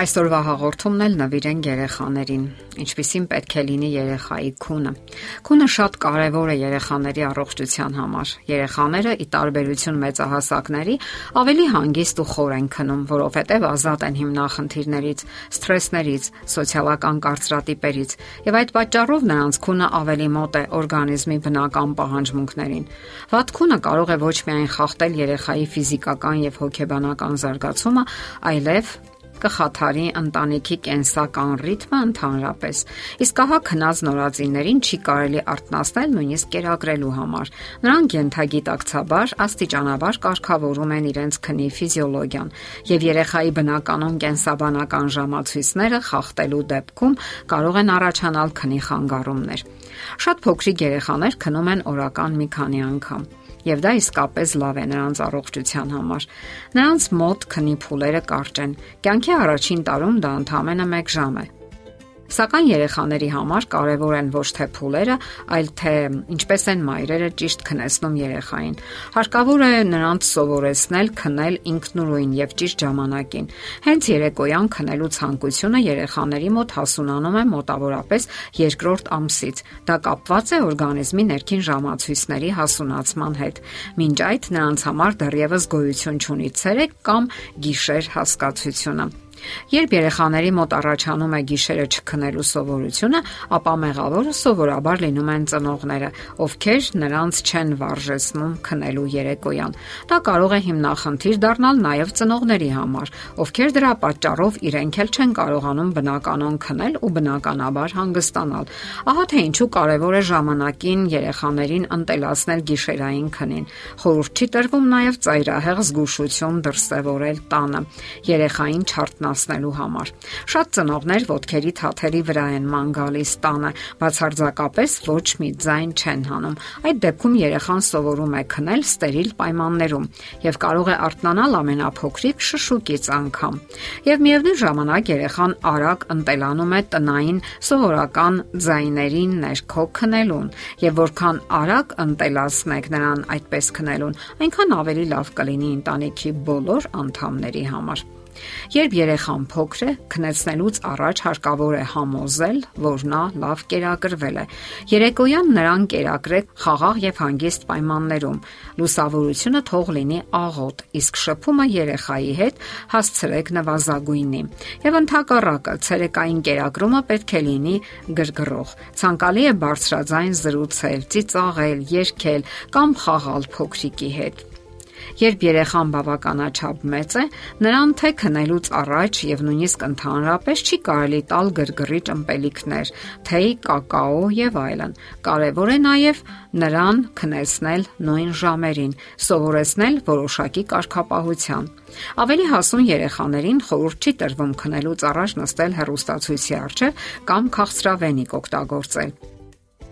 Այսօրվա հաղորդումն էլ նվիրենք երեխաներին։ Ինչպիսին պետք է լինի երեխայի քունը։ Քունը շատ կարևոր է երեխաների առողջության համար։ Երեխաները՝ ի տարբերություն մեծահասակների, ավելի հանգիստ ու խոր են քնում, որովհետև ազատ են հիմնախնդիրներից, սթրեսներից, սոցիալական կարծրատիպերից, եւ այդ պատճառով նրանց քունը ավելի մոտ է օրգանիզմի բնական պահանջմունքներին։ Վատ քունը կարող է ոչ միայն խախտել երեխայի ֆիզիկական եւ հոգեբանական զարգացումը, այլև կխաթարի ընտանիքի կենսական ռիթմը ընդհանրապես։ Իսկ ահա քնած նորածիններին չի կարելի արթնացնել նույնիսկ կերակրելու համար։ Նրանք յենթագիտակցաբար աստիճանաբար կարգավորում են իրենց քնի ֆիզիոլոգիան եւ երեխայի բնականon կենսաբանական ժամացույցները խախտելու դեպքում կարող են առաջանալ քնի խանգարումներ։ Շատ փոքրիկ երեխաներ քնում են օրական մի քանի անգամ եւ դա իսկապես լավ է նրանց առողջության համար։ Նրանց մոտ քնի փուլերը կարճ են։ Կյանքի առաջին տարում դա ընդամենը 1 ժամ է։ Սակայն երեխաների համար կարևոր են ոչ թե փուլերը, այլ թե ինչպես են մայրերը ճիշտ քնեցնում երեխային։ Հարկավոր է նրանց սովորեցնել քնել ինքնուրույն եւ ճիշտ ժամանակին։ Հենց երեկոյան քնելու ցանկությունը երեխաների մոտ հասունանում է մոտավորապես երկրորդ ամսից։ Դա կապված է օրգանիզմի ներքին ժամացույցների հասունացման հետ։ Մինչ այդ նրանց համար դեռևս գոյություն չունի ցերեկ կամ գիշեր հասկացությունը։ Երբ երեխաների մոտ առաջանում է գիշերը չքնելու սովորությունը, ապա մեղավորը սովորաբար լինում են ծնողները, ովքեր նրանց չեն վարժեցնում քնելու երեկոյան։ Դա կարող է հիմնախնդիր դառնալ նաև ծնողների համար, ովքեր դրա պատճառով իրենք էլ չեն կարողանում բնականon քնել ու բնականաբար հանգստանալ։ Ահա թե ինչու կարևոր է ժամանակին երեխաներին ընտելացնել գիշերային քնին։ Խորհուրդ չի տրվում նաև ծայրահեղ զգուշություն դրսևորել տանը։ Երեխային չարտնա բարձրացնելու համար։ Շատ ծնողներ ոդքերի թաթերի վրա են ման գալիս տանը, բացարձակապես ոչ մի ձայն չեն հանում։ Այդ դեպքում երեխան սովորում է քնել ստերիլ պայմաններում եւ կարող է արթնանալ ամենափոքրիկ շշուկից անգամ։ Եվ միևնույն ժամանակ երեխան արագ ընտելանում է տնային սովորական ձայներին ներքո քնելուն եւ որքան արագ ընտելացնեք նրան այդպես քնելուն, այնքան ավելի լավ կլինի ընտանիքի բոլոր անդամների համար։ Երբ երեխան փոքր է, քնեցնելուց առաջ հարկավոր է համոզել, որ նա լավ կերակրվել է։ Երեկոյան նրան կերակրեք խաղաղ եւ հանգիստ պայմաններում։ Լուսավորությունը թող լինի աղոտ, իսկ շփումը երեխայի հետ հասցրեք նվազագույնի։ Եվ ընդհակառակը, ցերեկային կերակրումը պետք է լինի գրգռող։ Ցանկալի է բարձրաձայն զրուցել, ծիծաղել, երգել կամ խաղալ փոքրիկի հետ։ Երբ երեխան բավականաչափ մեծ է, նրան թե քնելուց առաջ եւ նույնիսկ ընդհանրապես չի կարելի տալ գրգռիչ ըմպելիքներ, թեյ, կակաո եւ այլն։ Կարևոր է նաեւ նրան քնեցնել նույն ժամերին, սովորեցնել որոշակի կարգապահության։ Ավելի հասուն երեխաներին խորհուրդ չի տրվում քնելուց առաջ նստել հեռուստացույցի առջև կամ քաղցրավենիք օգտագործել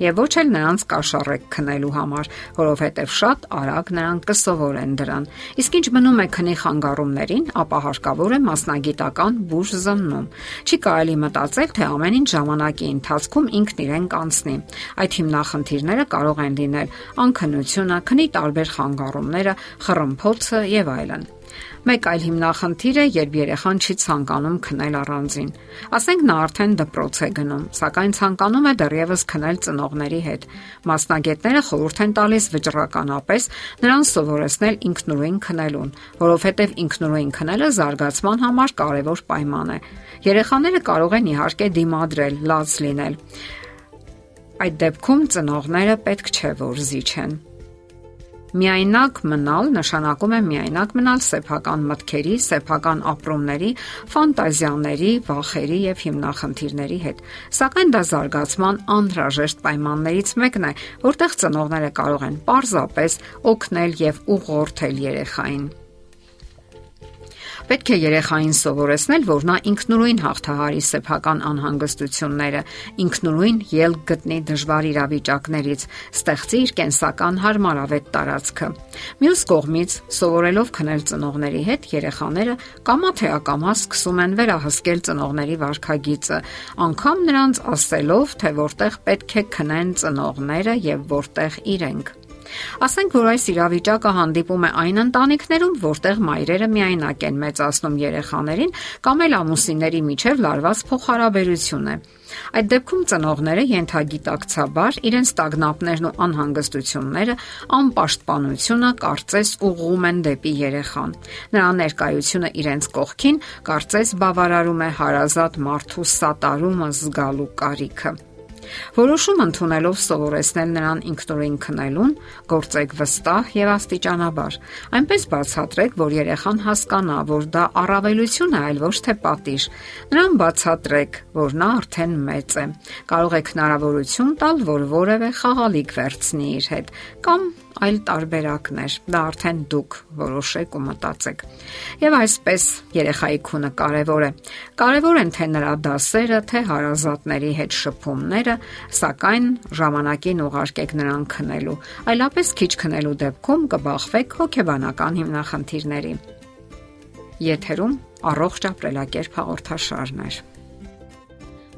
եւ ոչ էլ նրանց կաշառեք քնելու համար, որովհետեւ շատ արագ նրանք կսովորեն դրան։ Իսկ ինչ մնում է քնի խանգարումներին, ապա հարկավոր է մասնագիտական բուժ զննում։ Չի կարելի մտածել, թե ամեն ինչ ժամանակի ընթացքում ինքն իրեն կանցնի։ Այդ հիմնախնդիրները կարող են լինել անքնությունը, քնի տարբեր խանգարումները, խռմփոցը եւ այլն։ Մեկ այլ հիմնախնդիր է, երբ երեխան չի ցանկանում քնել առանձին։ Ասենք նա արդեն դպրոց է գնում, սակայն ցանկանում է դեռևս քնել ծնողների հետ։ Մասնագետները խորհուրդ են տալիս վճռականապես նրան սովորեցնել ինքնուրույն քնելուն, որովհետև ինքնուրույն քնելը զարգացման համար կարևոր պայման է։ Երեխաները կարող են իհարկե դիմադրել, լաց լինել։ Այդ դեպքում ծնողները պետք չէ որ զիջեն։ Միայնակ մնալ նշանակում է միայնակ մնալ սեփական մտքերի, սեփական ապրումների, ֆանտազիաների, վախերի եւ հիմնախնդիրների հետ։ Սակայն դա զարգացման անհրաժեշտ պայմաններից մեկն է, որտեղ ծնողները կարող են պարզապես օգնել եւ ուղղորդել երեխային։ Պետք է երեխային սովորեցնել, որ նա ինքնուրույն հաղթահարի սեփական անհանգստությունները, ինքնուրույն ելք գտնի դժվար իրավիճակներից, ստեղծի իր կենսական հարմարավետ տարածքը։ Մյուս կողմից, սովորելով քնել ծնողների հետ, երեխաները կամա թե ակամա սկսում են վերահսկել ծնողների վարքագիծը, անկամ նրանց ասելով, թե որտեղ պետք է քնեն ծնողները եւ որտեղ իրենք։ Ասենք որ այս իրավիճակը հանդիպում է այն ընտանիքներում, որտեղ մայրերը միայնակ են մեծացնում երեխաներին կամ էլ ամուսինների միջև լարված փոխհարաբերություն է։ Այդ դեպքում ծնողները յենթագիտակցաբար իրենց տագնապներն ու անհանգստությունները, անպաշտպանությունը կարծես ուղղում են դեպի երեխան։ Նրա ներկայությունը իրենց կողքին կարծես բավարարում է հարազատ մարդու սատարումը զգալու կարիքը։ Որոշում ընդունելով սովորեցնել նրան ինքնուրույն քնելուն, գործեք վստահ եւ աստիճանաբար։ Այնպես բացատրեք, որ երեխան հասկանա, որ դա առավելություն է, այլ ոչ թե պատիժ։ Նրան բացատրեք, որ նա արդեն մեծ է։ Կարող եք հնարավորություն տալ, որ որևէ խաղալիք վերցնի իր հետ կամ այլ տարբերակներ։ Դա արդեն դուք որոշեք ու մտածեք։ Եվ այսպես երեխայի քունը կարևոր է։ Կարևոր են թե նրա դասերը, թե հարազատների հետ շփումները, սակայն ժամանակին ուղարկեք նրան քնելու։ Այլապես քիչ քնելու դեպքում կբախվեք հոգեբանական հիմնախնդիրների։ Եթերում առողջ ապրելակերպ հաղորդաշարներ։